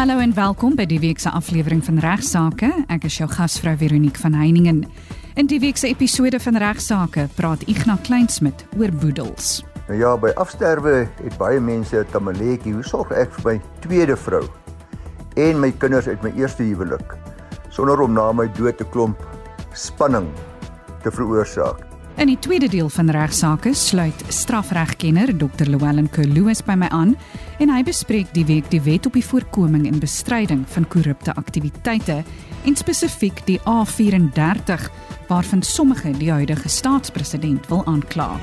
Hallo en welkom by die week se aflewering van Regsake. Ek is jou gasvrou Veronique van Heiningen. In die week se episode van Regsake praat Ignas Kleinsmid oor boedels. Nou ja, by afsterwe het baie mense 'n tamaletjie. Hoe sorg ek vir my tweede vrou en my kinders uit my eerste huwelik sonder om na my dood te klomp spanning te veroorsaak? In die tweede deel van regsaake sluit strafregkenner Dr. Llewellyn Kerloos by my aan en hy bespreek die week die wet op die voorkoming en bestryding van korrupte aktiwiteite en spesifiek die A34 waarvan sommige die huidige staatspresident wil aankla.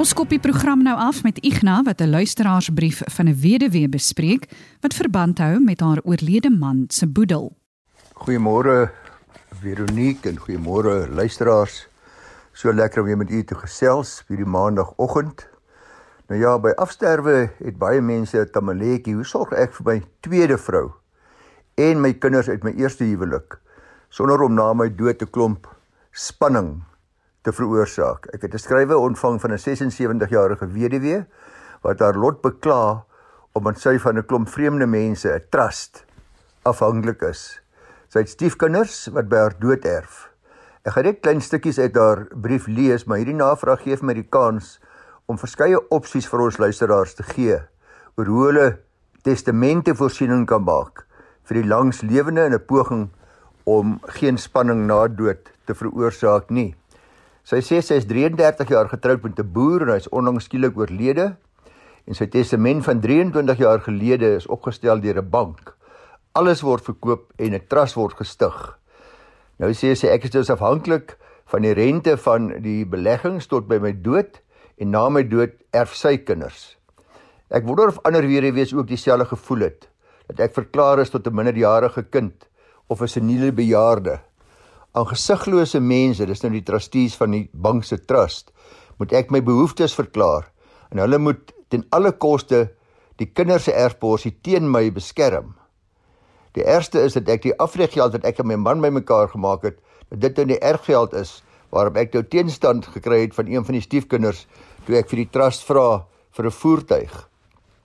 Ons skop die program nou af met Igna wat 'n luisteraarsbrief van 'n weduwee bespreek wat verband hou met haar oorlede man se boedel. Goeiemôre Veronique en goeiemôre luisteraars. So lekker om weer met u te gesels hierdie maandagooggend. Nou ja, by afsterwe het baie mense 'n tamaletjie. Hoe sorg ek vir my tweede vrou en my kinders uit my eerste huwelik sonder om na my dood te klomp spanning te veroorsaak. Ek het 'n skrywe ontvang van 'n 76-jarige weduwee wat haar lot bekla omdat sy van 'n klomp vreemde mense 'n trust afhanklik is. Sy het stiefkinders wat by haar dood erf. Ek gaan net klein stukkies uit haar brief lees, maar hierdie navraag gee vir my die kans om verskeie opsies vir ons luisteraars te gee oor hoe hulle testamente voorsiening kan maak vir die langslewende in 'n poging om geen spanning na dood te veroorsaak nie. Sy sê sy is 33 jaar getroud met 'n boer en hy is onlangs skielik oorlede en sy testament van 23 jaar gelede is opgestel deur 'n bank. Alles word verkoop en 'n trust word gestig. Nou sê sy ek is dus afhanklik van die rente van die beleggings tot by my dood en na my dood erf sy kinders. Ek wonder of ander weduwees ook dieselfde gevoel het dat ek verklaar is tot 'n minderjarige kind of 'n seniele bejaarde aan gesiglose mense, dis nou die trustees van die bank se trust, moet ek my behoeftes verklaar en hulle moet ten alle koste die kinders se erfporsie teen my beskerm. Die eerste is dat ek die afreggeld wat ek en my man bymekaar gemaak het, dat dit nou die erfgeld is waarop ek nou teenstand gekry het van een van die stiefkinders toe ek vir die trust vra vir 'n voertuig.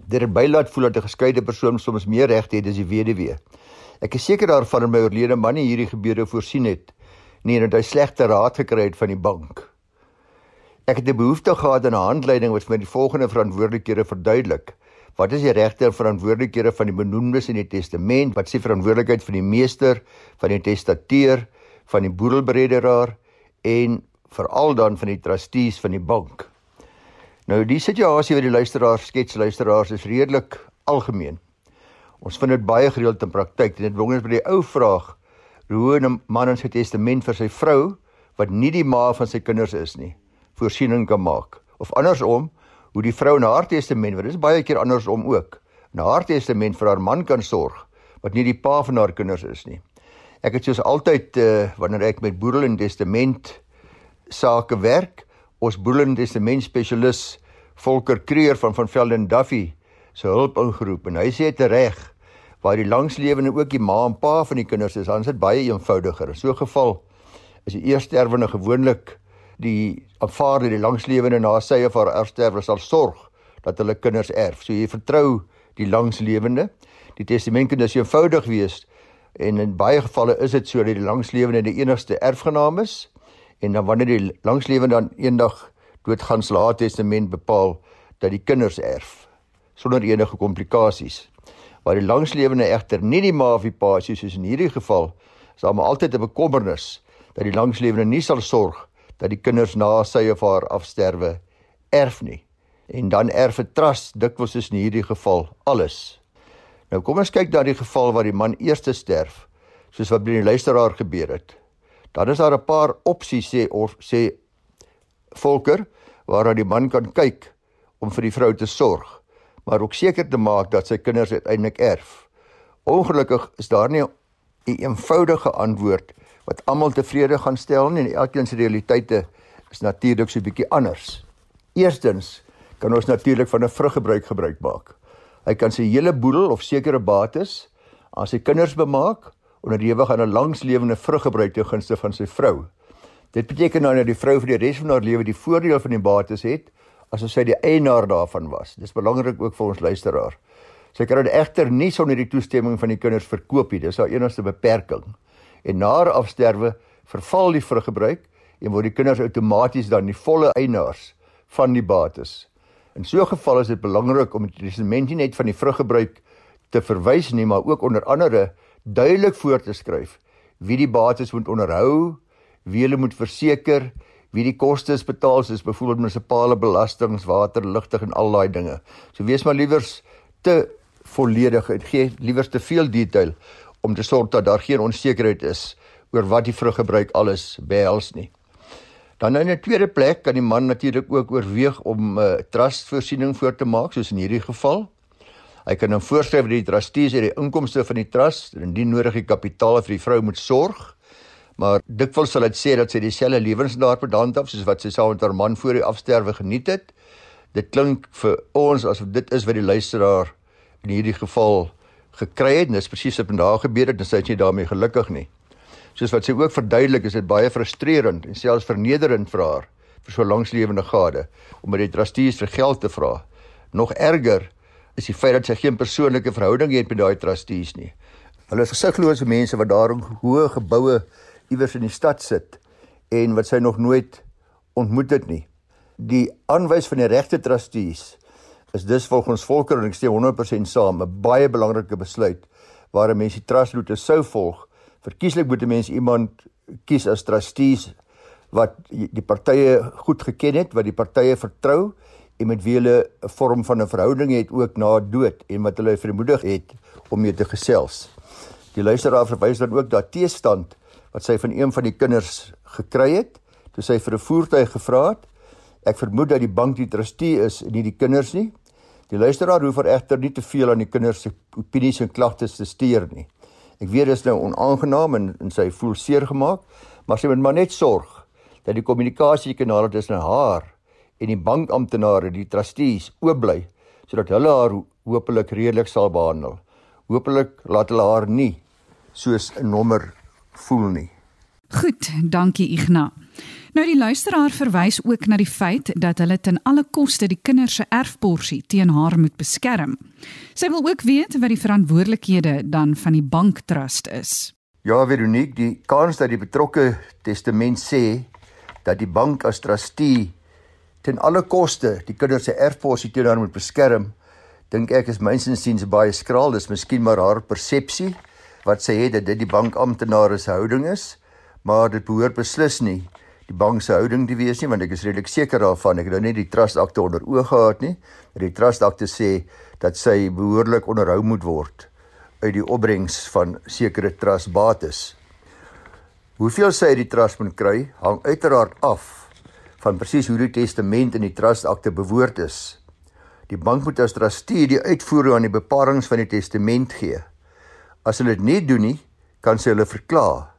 Dit het bylaat voel dat 'n geskeide persoon soms meer regte het as die weduwee. Ek is seker daarvan dat my oorlede man nie hierdie gebeure voorsien het nie en dat hy slegte raad gekry het van die bank. Ek het 'n behoefte gehad aan 'n handleiding wat vir my die volgende verantwoordelikhede verduidelik. Wat is die regte en verantwoordelikhede van die benoemdes in die testament? Wat is die verantwoordelikheid van die meester, van die testateur, van die boedelbrederaar en veral dan van die trustees van die bank? Nou die situasie wat die luisteraars skets luisteraars is redelik algemeen. Ons vind dit baie gereeld in praktyk en dit bring ons by die ou vraag: hoe 'n man in sy testament vir sy vrou wat nie die ma van sy kinders is nie, voorsiening kan maak. Of andersom, hoe die vrou in haar testament, want dit is baie keer andersom ook, in haar testament vir haar man kan sorg wat nie die pa van haar kinders is nie. Ek het soos altyd uh, wanneer ek met boedel en testament sake werk, ons boedel en testament spesialis Volker Kreer van van Velden Duffy se hulp ingeroep en hy sê dit reg waar die langslewende ook die ma en pa van die kinders is, dan is dit baie eenvoudiger. In so 'n geval is die eersterwende gewoonlik die aanvaarde die langslewende na sy of haar erfsterwe sal sorg dat hulle kinders erf. So jy vertrou die langslewende. Die testament kan dus eenvoudig wees en in baie gevalle is dit so dat die langslewende die enigste erfgenaam is en dan wanneer die langslewende dan eendag doodgaan, slaat testament bepaal dat die kinders erf sonder enige komplikasies waar die langslewende egter nie die ma of die pa is soos in hierdie geval, is daar maar altyd 'n bekommernis dat die langslewende nie sal sorg dat die kinders na sy of haar afsterwe erf nie. En dan erf 'n trust dikwels soos in hierdie geval alles. Nou kom ons kyk na die geval waar die man eers sterf, soos wat by die luisteraar gebeur het. Dan is daar 'n paar opsies sê of sê Volker waar die man kan kyk om vir die vrou te sorg maar ook seker te maak dat sy kinders uiteindelik erf. Ongelukkig is daar nie 'n eenvoudige antwoord wat almal tevrede gaan stel nie en elkeen se realiteite is natuurlik so 'n bietjie anders. Eerstens kan ons natuurlik van 'n vruggebruik gebruik maak. Hy kan sy hele boedel of sekere bates aan sy kinders bemaak onder die ewig aan 'n langslewende vruggebruik te gunste van sy vrou. Dit beteken nou dat die vrou vir die res van haar lewe die voordeel van die bates het asof sy die eienaar daarvan was. Dis belangrik ook vir ons luisteraar. Sy kan dit egter nie sonder die toestemming van die kinders verkoop nie. Dis haar enigste beperking. En na haar afsterwe verval die vruggebruik en word die kinders outomaties dan die volle eienaars van die bates. In so 'n geval is dit belangrik om die testament nie net van die vruggebruik te verwys nie, maar ook onder andere duidelik voor te skryf wie die bates moet onderhou, wie hulle moet verseker, wie die kostes betaal, soos byvoorbeeld munisipale belastings, water, ligte en al daai dinge. So wees maar liewers te volledig en gee liewers te veel detail om te sorg dat daar geen onsekerheid is oor wat die vruggebruik alles behels nie. Dan in 'n tweede plek kan die man natuurlik ook oorweeg om 'n uh, trustvoorsiening voor te maak soos in hierdie geval. Hy kan dan voorskryf dat die trustees uit die inkomste van die trust en die kapitaal vir die vrou moet sorg. Maar dikwels sal dit sê dat sy dieselfde lewensdaad pedant af soos wat sy saam met haar man voor die afsterwe geniet het. Dit klink vir ons asof dit is wat die luisteraar in hierdie geval gekry het. Dis presies wat vandag gebeur het en sy is nie daarmee gelukkig nie soos wat sy ook verduidelik, is dit baie frustrerend en selfs vernederend vir haar vir so langslewende gade om by die trustees vir geld te vra. Nog erger is die feit dat sy geen persoonlike verhouding het met daai trustees nie. Hulle is gesiglose mense wat daar in hoë geboue iewers in die stad sit en wat sy nog nooit ontmoet het nie. Die aanwys van die regte trustees is dus volgens Volker en ek sê 100% saam 'n baie belangrike besluit waar 'n mens die trustroete sou volg verkieslik moet 'n mens iemand kies as trustees wat die partye goed geken het, wat die partye vertrou en met wie hulle 'n vorm van 'n verhouding het ook na dood en wat hulle vermoedig het om mee te gesels. Die luisteraar verwys dan ook dat teestand wat sy van een van die kinders gekry het, toe sy vir 'n voertuig gevra het. Ek vermoed dat die bank die trustee is en nie die kinders nie. Die luisteraar hoef egter nie te veel aan die kinders se opinies en klagtes te steur nie. Ek weet dit is nou onaangenaam en en sy voel seer gemaak, maar sy moet maar net sorg dat die kommunikasiekanale tussen haar en die bankamptenare, die trustees, oop bly sodat hulle haar hopelik redelik sal behandel. Hopelik laat hulle haar nie soos 'n nommer voel nie. Goed, dankie Ignas. Nou die luisteraar verwys ook na die feit dat hulle ten alle koste die kinders se erfporsie teen haar moet beskerm. Sy wil ook weet wat die verantwoordelikhede dan van die banktrust is. Ja, Veronique, die kans dat die betrokke testament sê dat die bank as trustee ten alle koste die kinders se erfporsie teen haar moet beskerm, dink ek is mynsins siens baie skraal. Dis miskien maar haar persepsie wat sy het dat dit die bankamptenare se houding is, maar dit behoort beslis nie die bank se houding te wees nie want ek is redelik seker daarvan. Ek het nou net die trust akte onder oë gehad nie. Dat die trust akte sê dat sy behoorlik onderhou moet word uit die opbrengs van sekere trust bates hoeveel sy uit die trust moet kry hang uiteraard af van presies hoe die testament in die trust akte bewoord is. Die bank moet as trustee die uitvoering aan die bepalinge van die testament gee. As hulle dit nie doen nie kan sy hulle verklaar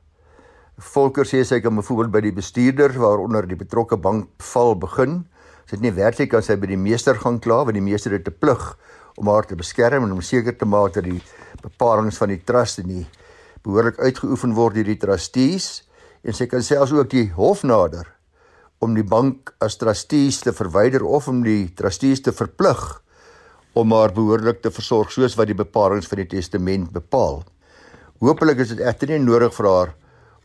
Volker sê sy kan byvoorbeeld by die bestuurder waaronder die betrokke bank val begin. As dit nie werklik kan sy by die meester gaan kla want die meester het 'n plig om haar te beskerm en om seker te maak dat die bepalinge van die trust nie behoorlik uitgeoefen word deur die trustees en sy kan selfs ook die hof nader om die bank as trustees te verwyder of om die trustees te verplig om haar behoorlik te versorg soos wat die bepalinge van die testament bepaal. Hoopelik is dit egter nie nodig vir haar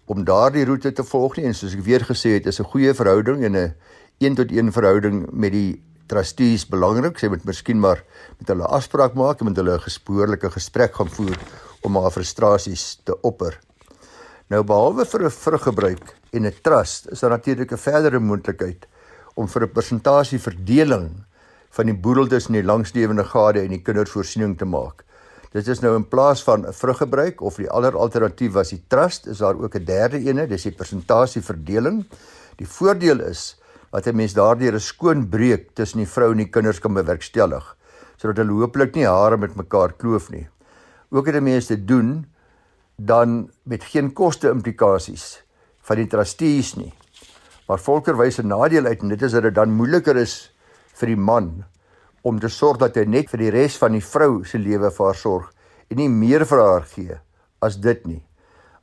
om daardie roete te volg nie en soos ek weer gesê het is 'n goeie verhouding en 'n een tot een verhouding met die trustees belangrik. Sy moet miskien maar met hulle afspraak maak en met hulle 'n gespoorlike gesprek gaan voer om haar frustrasies te opper. Nou behalwe vir 'n vruggebruik en 'n trust is daar natuurlik 'n verdere moontlikheid om vir 'n persentasie verdeling van die boedel tussen die langslewende gade en die kindervoorsiening te maak. Dit is nou in plaas van vruggebruik of die ander alternatief was die trust, is daar ook 'n derde ene, dis die persentasieverdeling. Die voordeel is dat 'n mens daardeur 'n skoon breuk tussen die vrou en die kinders kan bewerkstellig, sodat hulle hopelik nie hare met mekaar kloof nie. Ook het 'n mens te doen dan met geen koste implikasies van die trustees nie. Maar Volker wys 'n nadeel uit en dit is dat dit dan moeiliker is vir die man om te sorg dat hy net vir die res van die vrou se lewe vir haar sorg en nie meer vir haar gee as dit nie.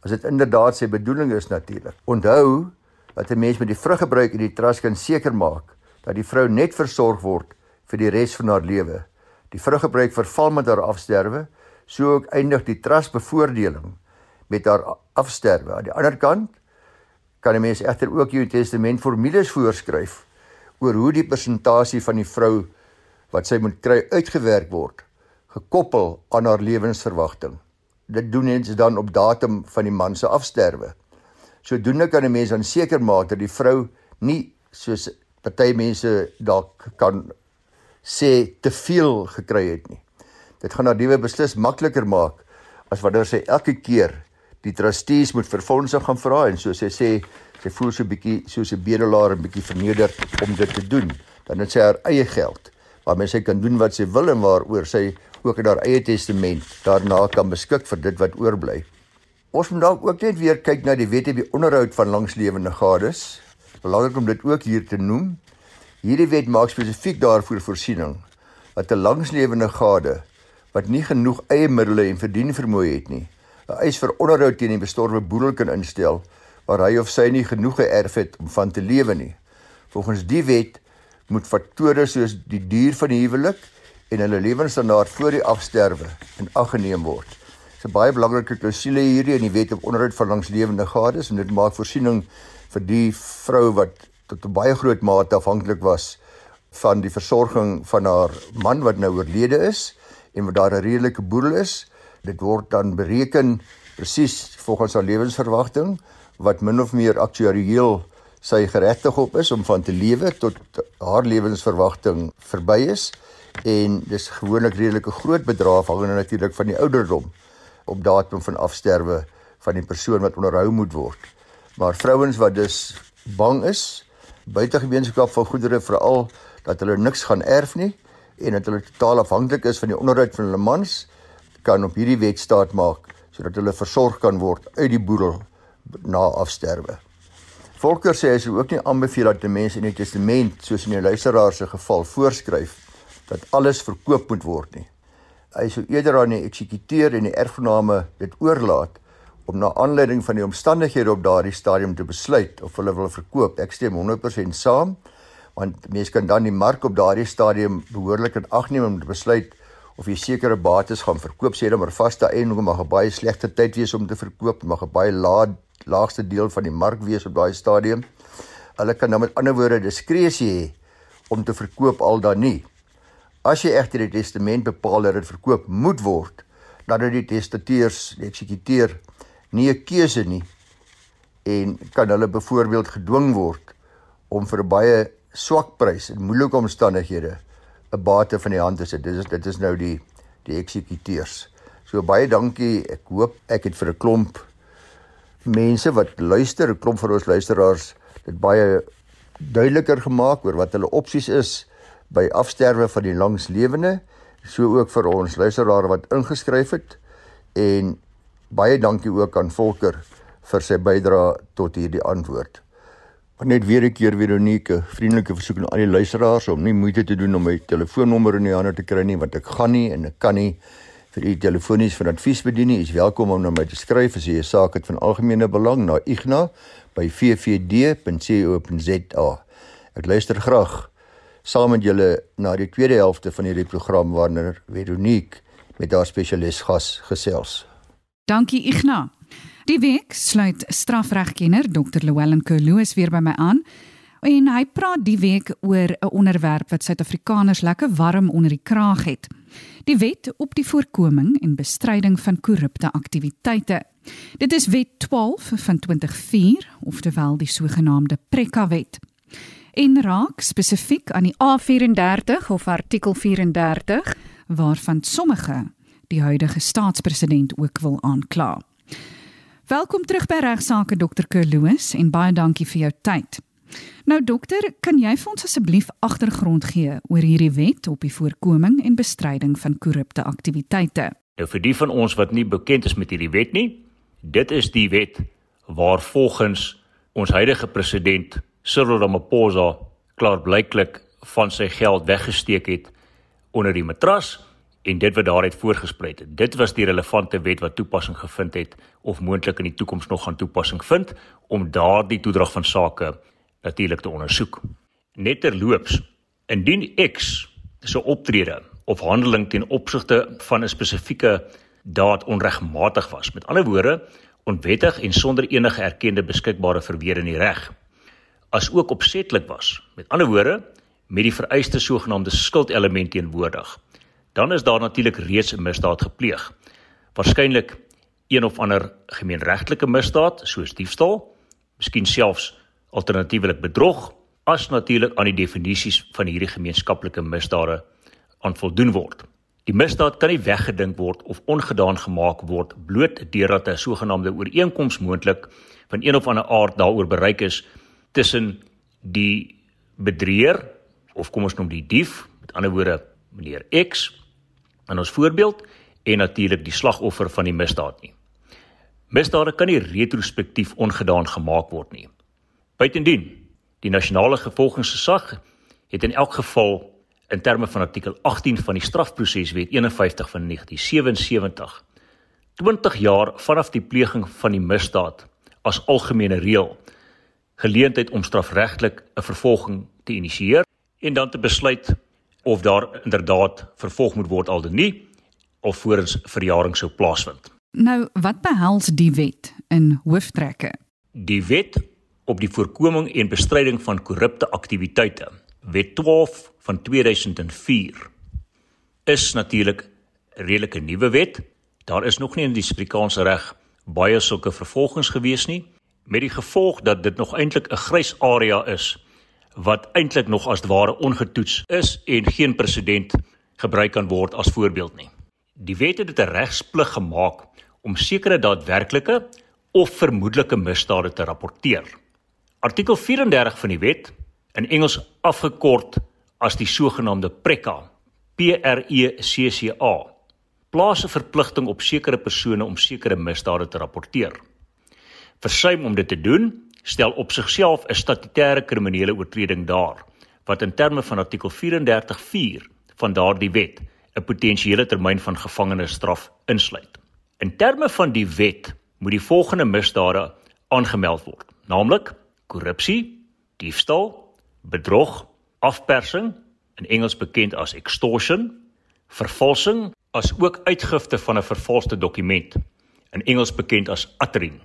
As dit inderdaad sy bedoeling is natuurlik. Onthou dat 'n mens met die vruggebruik in die trust kan seker maak dat die vrou net versorg word vir die res van haar lewe. Die vrou gebruik verval met haar afsterwe, so ook eindig die trustbevoordeling met haar afsterwe. Aan die ander kant kan 'n mens egter ook jou testament formules voorskryf oor hoe die persentasie van die vrou wat sy moet kry uitgewerk word, gekoppel aan haar lewensverwagting. Dit doen mens dan op datum van die man se afsterwe. Sodoende kan 'n mens dan seker maak dat die vrou nie soos party mense dalk kan sê te veel gekry het nie. Dit gaan haar lewe beslis makliker maak as wanneer sy elke keer die trustees moet vir fondse gaan vra en so sy sê sy voel so 'n bietjie soos 'n bedelaar en bietjie verneder om dit te doen. Dan het sy haar eie geld waarmee sy kan doen wat sy wil en waaroor sy ook in haar eie testament daarna kan beskik vir dit wat oorbly. Ons moet dalk ook net weer kyk na die wet op die onderhoud van langslewende gades. Belangrik om dit ook hier te noem. Hierdie wet maak spesifiek daarvoor voorsiening dat 'n langslewende gade wat nie genoeg eie middele en verdien vermoë het nie, 'n eis vir onderhoud teen die bestorwe boedel kan instel waar hy of sy nie genoeg geërf het om van te lewe nie. Volgens die wet moet faktore soos die duur van die huwelik en hulle lewensstandaard voor die afsterwe in ag geneem word. Dit is 'n baie belangrike klousule hierdie in die wet op onderhoud van langslewende gades en dit maak voorsiening vir die vrou wat tot 'n baie groot mate afhanklik was van die versorging van haar man wat nou oorlede is en wat daar 'n redelike boedel is. Dit word dan bereken presies volgens haar lewensverwagting wat min of meer aktuarieel sy geregtig op is om van te lewe tot haar lewensverwagting verby is en dis gewoonlik redelike groot bedrag afhangende natuurlik van die ouderdom op datum van afsterwe van die persoon wat onderhou moet word. Maar vrouens wat dus bang is buite gemeenskap van goedere veral dat hulle niks gaan erf nie en dat hulle totaal afhanklik is van die onderhoud van hulle mans kan op hierdie wet staat maak sodat hulle versorg kan word uit die boedel na afsterwe. Volker sê hy sou ook nie aanbeveel dat 'n mens in die testament soos in die luisteraar se geval voorskryf dat alles verkoop moet word nie. Hy sou eerder aan die eksekuteur en die erfgename dit oorlaat om na aanleiding van die omstandighede op daardie stadium te besluit of hulle wil verkoop. Ek stem 100% saam want mense kan dan die mark op daardie stadium behoorlik in ag neem om te besluit of jy sekere bates gaan verkoop sê dan maar vaste eiendom mag 'n baie slegte tyd wees om te verkoop mag 'n baie laag laagste deel van die mark wees op daai stadium. Hulle kan dan met ander woorde diskresie hê om te verkoop al dan nie. As jy egter die testament bepaal dat dit verkoop moet word, dan het die testateurs, die eksekuteur, nie 'n keuse nie en kan hulle byvoorbeeld gedwing word om vir baie swak prys in moeilike omstandighede 'n bate van die hand te sit. Dit is dit is nou die die eksekuteurs. So baie dankie. Ek hoop ek het vir 'n klomp mense wat luister, 'n klomp van ons luisteraars dit baie duideliker gemaak oor wat hulle opsies is by afsterwe van die langslewende, so ook vir ons luisteraars wat ingeskryf het en baie dankie ook aan Volker vir sy bydrae tot hierdie antwoord. Maar net weer 'n keer Veronique, vriendelike versoek aan al die luisteraars om nie moeite te doen om my telefoonnommer in die hande te kry nie want ek gaan nie en ek kan nie vir u telefonies vir advies bedien. U is welkom om na my te skryf as jy 'n saak het van algemene belang na Igna by vvd.co.za. Ek luister graag saam met julle na die tweede helfte van hierdie program wanneer Veronique met haar spesialis gas gesels. Dankie Igna. Die week sluit strafregkenner Dr. Llewellyn Kerloos weer by my aan. En hy praat die week oor 'n onderwerp wat Suid-Afrikaners lekker warm onder die kraag het. Die wet op die voorkoming en bestryding van korrupte aktiwiteite. Dit is Wet 12 van 2004, oftewel die sogenaamde Prekka-wet en raak spesifiek aan die A34 of artikel 34 waarvan sommige die huidige staatspresident ook wil aankla. Welkom terug by regsaake Dr. Kerloos en baie dankie vir jou tyd. Nou dokter, kan jy vir ons asseblief agtergrond gee oor hierdie wet op die voorkoming en bestryding van korrupte aktiwiteite? Nou vir die van ons wat nie bekend is met hierdie wet nie, dit is die wet waar volgens ons huidige president Cyril Ramaphosa klaarblyklik van sy geld weggesteek het onder die matras en dit wat daaruit voorgesprei het. Dit was die relevante wet wat toepassing gevind het of moontlik in die toekoms nog gaan toepassing vind om daardie toedrag van sake natuurlik te ondersoek. Net terloops, indien X se optrede of handeling ten opsigte van 'n spesifieke daad onregmatig was, met ander woorde, onwettig en sonder enige erkende beskikbare verweer in die reg, as ook opsetlik was, met ander woorde, met die vereiste sogenaamde skuldelement teenwoordig, dan is daar natuurlik reeds 'n misdaad gepleeg. Waarskynlik een of ander gemeenregtelike misdaad soos diefstal, miskien selfs alternatiefelik bedrog, as natuurlik aan die definisies van hierdie gemeenskaplike misdade aan voldoen word. Die misdaad kan nie weggedink word of ongedaan gemaak word bloot deurdat 'n sogenaamde ooreenkoms moontlik van een of ander aard daaroor bereik is tussen die bedrieër of kom ons noem die dief, met ander woorde meneer X in ons voorbeeld en natuurlik die slagoffer van die misdaad nie. Misdade kan nie retrospektief ongedaan gemaak word nie. Buitendien, die nasionale vervolgingsgesag het in elk geval in terme van artikel 18 van die strafproseswet 51 van 1977 20 jaar vanaf die pleging van die misdaad as algemene reël geleentheid om strafregtelik 'n vervolging te initieer en dan te besluit of daar inderdaad vervolg moet word al dan nie of voorens verjaring sou plaasvind. Nou, wat behels die wet in hooftrekke? Die wet op die voorkoming en bestryding van korrupte aktiwiteite, Wet 12 van 2004, is natuurlik 'n redelike nuwe wet. Daar is nog nie in die Suid-Afrikaanse reg baie sulke vervolgings gewees nie, met die gevolg dat dit nog eintlik 'n grys area is wat eintlik nog as ware ongetoets is en geen presedent gebruik kan word as voorbeeld nie. Die wet het dit 'n regsplig gemaak om sekere daadwerklike of vermoedelike misdade te rapporteer. Artikel 34 van die wet, in Engels afgekort as die sogenaamde PRECA, P R E C C A, plaas 'n verpligting op sekere persone om sekere misdade te rapporteer. Versuim om dit te doen, stel op sigself 'n statutêre kriminele oortreding daar, wat in terme van artikel 34.4 van daardie wet 'n potensiële termyn van gevangenisstraf insluit. In terme van die wet moet die volgende misdade aangemeld word, naamlik korrupsie, diefstal, bedrog, afpersing, in Engels bekend as extortion, vervalsing, as ook uitgifte van 'n vervalste dokument, in Engels bekend as uttering.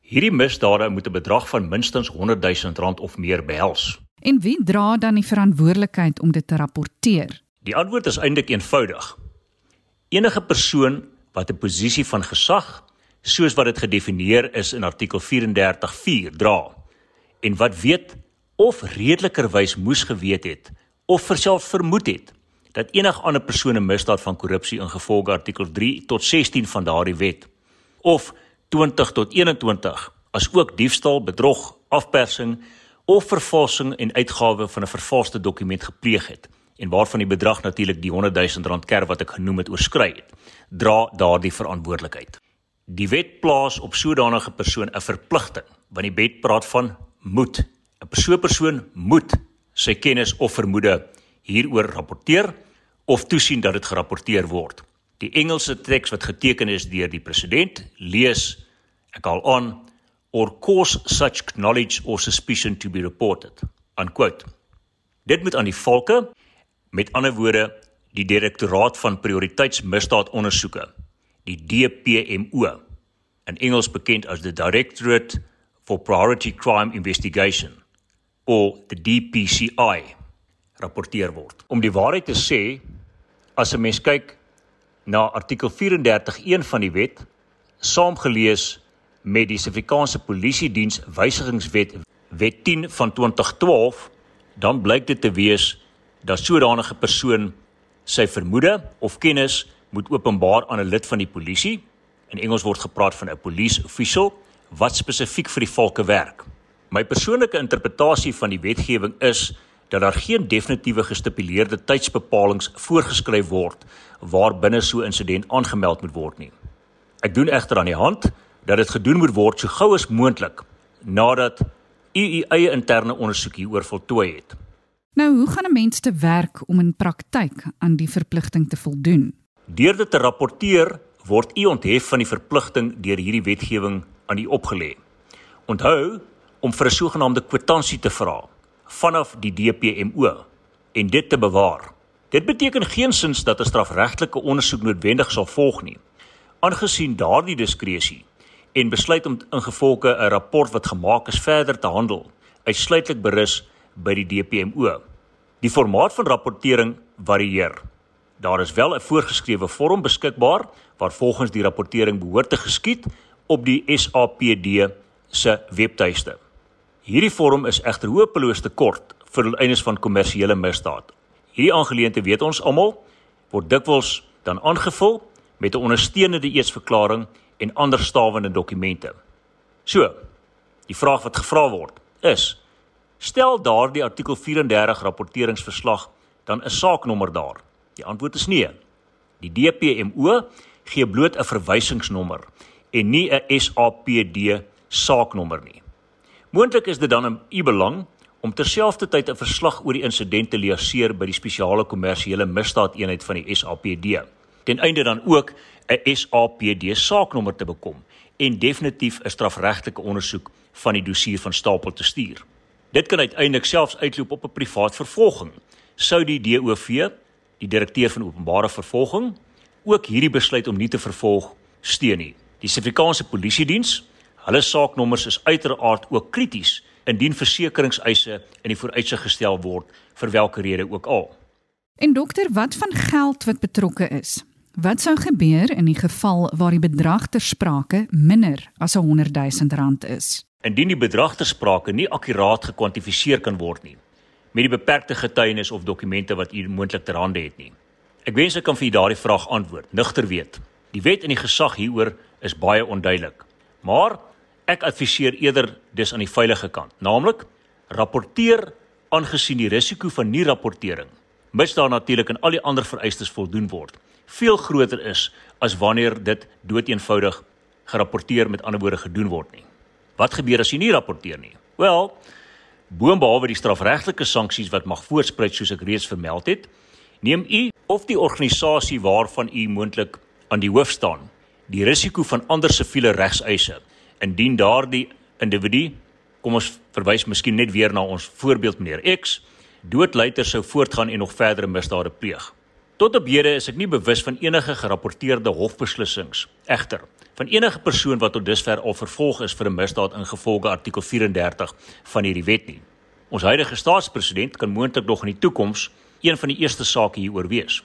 Hierdie misdade moet 'n bedrag van minstens 100 000 rand of meer behels. En wie dra dan die verantwoordelikheid om dit te rapporteer? Die antwoord is eintlik eenvoudig. Enige persoon wat 'n posisie van gesag, soos wat dit gedefinieer is in artikel 34.4 dra en wat weet of redelikerwys moes geweet het of verself vermoed het dat enige ander persoon 'n misdaad van korrupsie ingevolge artikel 3 tot 16 van daardie wet of 20 tot 21 as ook diefstal, bedrog, afpersing of vervalsing en uitgawe van 'n vervalste dokument gepleeg het en waarvan die bedrag natuurlik die 100 000 rand kerf wat ek genoem het oorskry het, dra daardie verantwoordelikheid. Die wet plaas op sodanige persoon 'n verpligting, want die wet praat van moet. 'n Persoon persoon moet sy kennis of vermoede hieroor rapporteer of toesien dat dit gerapporteer word. Die Engelse teks wat geteken is deur die president lees ek al aan or cause such knowledge or suspicion to be reported. Unquote. Dit moet aan die volke met ander woorde die direktoraat van prioriteitsmisdaadondersoeke, die DPMO, in Engels bekend as the Directorate for Priority Crime Investigation of the DPCI rapporteer word. Om die waarheid te sê, as 'n mens kyk na artikel 34.1 van die wet, saamgelees met die Suid-Afrikaanse Polisie Diens Wysigingswet Wet 10 van 2012, dan blyk dit te wees dat sodanige persoon sy vermoede of kennis moet openbaar aan 'n lid van die polisie. In Engels word gepraat van 'n police official wat spesifiek vir die volke werk. My persoonlike interpretasie van die wetgewing is dat daar geen definitiewe gestipuleerde tydsbepalings voorgeskryf word waarbinne so 'n insident aangemeld moet word nie. Ek doen egter aan die hand dat dit gedoen moet word so gou as moontlik nadat u u eie interne ondersoek hieroor voltooi het. Nou, hoe gaan 'n mens te werk om in praktyk aan die verpligting te voldoen? Deur dit te rapporteer, word u onthef van die verpligting deur hierdie wetgewing aan u opgelê. Onthou om vir 'n sogenaamde kwitansie te vra vanaf die DPMO en dit te bewaar. Dit beteken geensins dat 'n strafregtelike ondersoek noodwendig sal volg nie. Aangesien daardie diskresie en besluit om ingevolge 'n rapport wat gemaak is verder te handel, uitsluitlik berus by die DPMO. Die formaat van rapportering varieer. Daar is wel 'n voorgeskrewe vorm beskikbaar waar volgens die rapportering behoort te geskied op die SAPD se webtuiste. Hierdie vorm is egter hopeloos te kort vir doeleindes van kommersiële misdaad. Hierdie aangeleentheid weet ons almal word dikwels dan aangevul met 'n ondersteunende eetsverklaring en ander stawende dokumente. So, die vraag wat gevra word is: stel daardie artikel 34 rapporteringsverslag dan 'n saaknommer daar? Die antwoord is nee. Die DPMO gee bloot 'n verwysingsnommer en nie 'n SAPD saaknommer nie. Moontlik is dit dan in u belang om terselfdertyd 'n verslag oor die insident te leer by die spesiale kommersiële misdaadeenheid van die SAPD ten einde dan ook 'n SAPD saaknommer te bekom en definitief 'n strafregtelike ondersoek van die dossier van stapel te stuur. Dit kan uiteindelik selfs uitloop op 'n privaat vervolging. Sou die DOV, die direkteur van openbare vervolging, ook hierdie besluit om nie te vervolg steun nie. Die Suid-Afrikaanse Polisie-diens, hulle saaknommers is uiteraard ook krities indien versekeringseise in die vooruitsig gestel word vir watter rede ook al. En dokter, wat van geld wat betrokke is? Wat sou gebeur in die geval waar die bedrag ter sprake minder as 'n 100 000 rand is? Indien die bedrag ter sprake nie akkuraat gekwantifiseer kan word nie met die beperkte getuienis of dokumente wat u moontlik ter hande het nie. Ek wens ek kan vir u daardie vraag antwoord. Nigter weet. Die wet en die gesag hieroor is baie onduidelik. Maar ek adviseer eerder dis aan die veilige kant, naamlik rapporteer aangesien die risiko van nie rapportering mits daar natuurlik aan al die ander vereistes voldoen word veel groter is as wanneer dit doeteenvoudig gerapporteer met ander woorde gedoen word nie. Wat gebeur as jy nie rapporteer nie? Wel, boonbehalwe die strafregtelike sanksies wat mag voorspruit soos ek reeds vermeld het, neem u of die organisasie waarvan u moontlik aan die hoof staan, die risiko van ander siviele regseise indien daardie individu, kom ons verwys miskien net weer na ons voorbeeld meneer X, doodluiter sou voortgaan en nog verdere misdade pleeg. Tot op hede is ek nie bewus van enige gerapporteerde hofbeslissings. Egter, van enige persoon wat tot dusver al vervolg is vir 'n misdaad ingevolge artikel 34 van hierdie wet nie. Ons huidige staatspresident kan moontlik nog in die toekoms een van die eerste sake hieroor wees.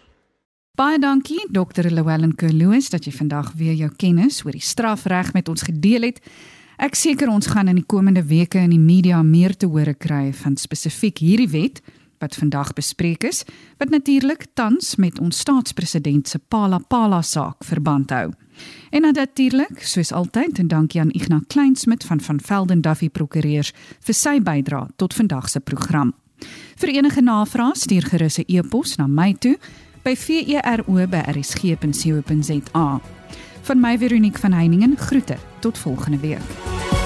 Baie dankie Dr. Llewellyn Kerloos dat jy vandag weer jou kennis oor die strafreg met ons gedeel het. Ek seker ons gaan in die komende weke in die media meer te hore kry van spesifiek hierdie wet wat vandag bespreek is, wat natuurlik tans met ons staatspresident se Pala Pala saak verband hou. En natuurlik, soos altyd, en dankie aan Ignas Kleinsmid van van Velden Duffy Prokureurs vir sy bydrae tot vandag se program. Vir enige navrae stuur gerus 'n e-pos na my toe by vero@rsg.co.za. Van my Veronique van Heiningen groete tot volgende week.